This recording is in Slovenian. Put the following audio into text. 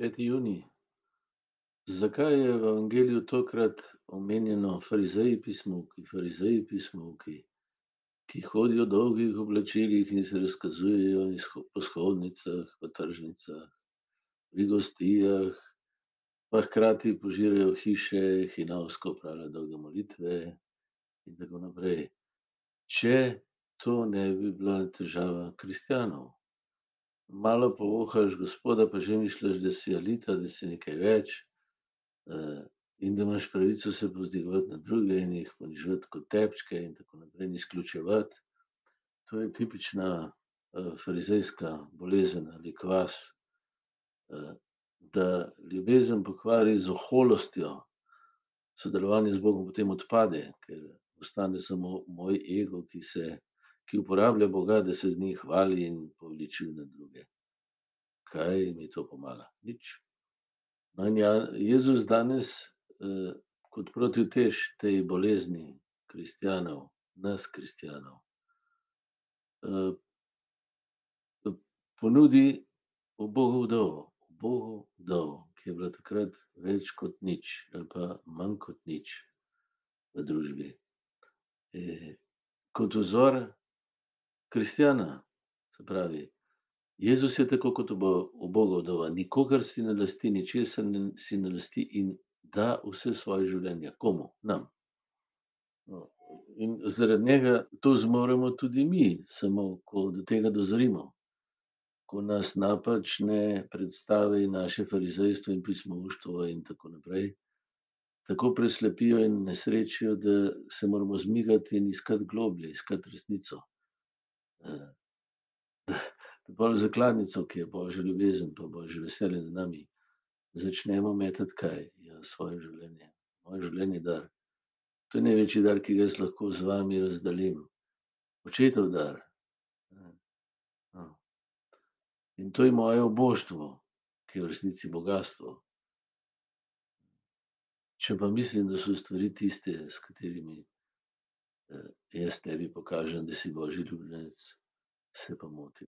Peti junij. Zakaj je v evangeliju tokrat omenjeno farizeji, pismovki, farizeji, pismovki, ki hodijo v dolgih oblačilih in se razkazujejo po shodnicah, po tržnicah, pri gostijah, pa hkrati požirajo hiše, hinavsko opravljajo dolge molitve in tako naprej. Če to ne bi bila težava kristjanov. Malo povohaš Gospoda, pa že misliš, da si elita, da si nekaj več, in da imaš pravico se povzdigovati nad druge in jih poniževati kot tepčke in tako naprej in izključevati. To je tipična, farizejska bolezen ali kvas, da ljubezen pokvari z oholostjo, sodelovanje z Bogom potem odpade, ker ostane samo moj ego, ki se, ki uporablja Boga, da se z njim hvali in poveličuje nad druge. Kaj mi to pomaga? Nič. No, in Jezus danes, kot protiutež tej bolezni kristjanov, nas kristjanov, ponudi ubogo vdovo, ubogo vdovo, ki je bila takrat več kot nič ali pa manj kot nič v družbi. Kot vzor kristjana, se pravi, Jezus je tako kot uboga vdova, nikogar si ne lasti, ničesar si ne lasti in da vse svoje življenje. Komu? Nam. In zaradi njega to zmoremo tudi mi, samo ko do tega dozorimo. Ko nas napačne predstave in naše farizejstvo in pismovuštvo in tako naprej tako preslepijo in nesrečijo, da se moramo zmigati in iskati globlje, iskati resnico. Da pol zakladnico, ki je božja ljubezen pa božje veselje nad nami, začnemo metati kaj? Ja, svoje življenje. Moje življenje je dar. To je največji dar, ki ga jaz lahko z vami razdelim. Očetov dar. In to je moje obožstvo, ki je v resnici bogastvo. Če pa mislim, da so stvari tiste, s katerimi, jaz tebi pokažem, da si božji ljubljenec, se pa motim.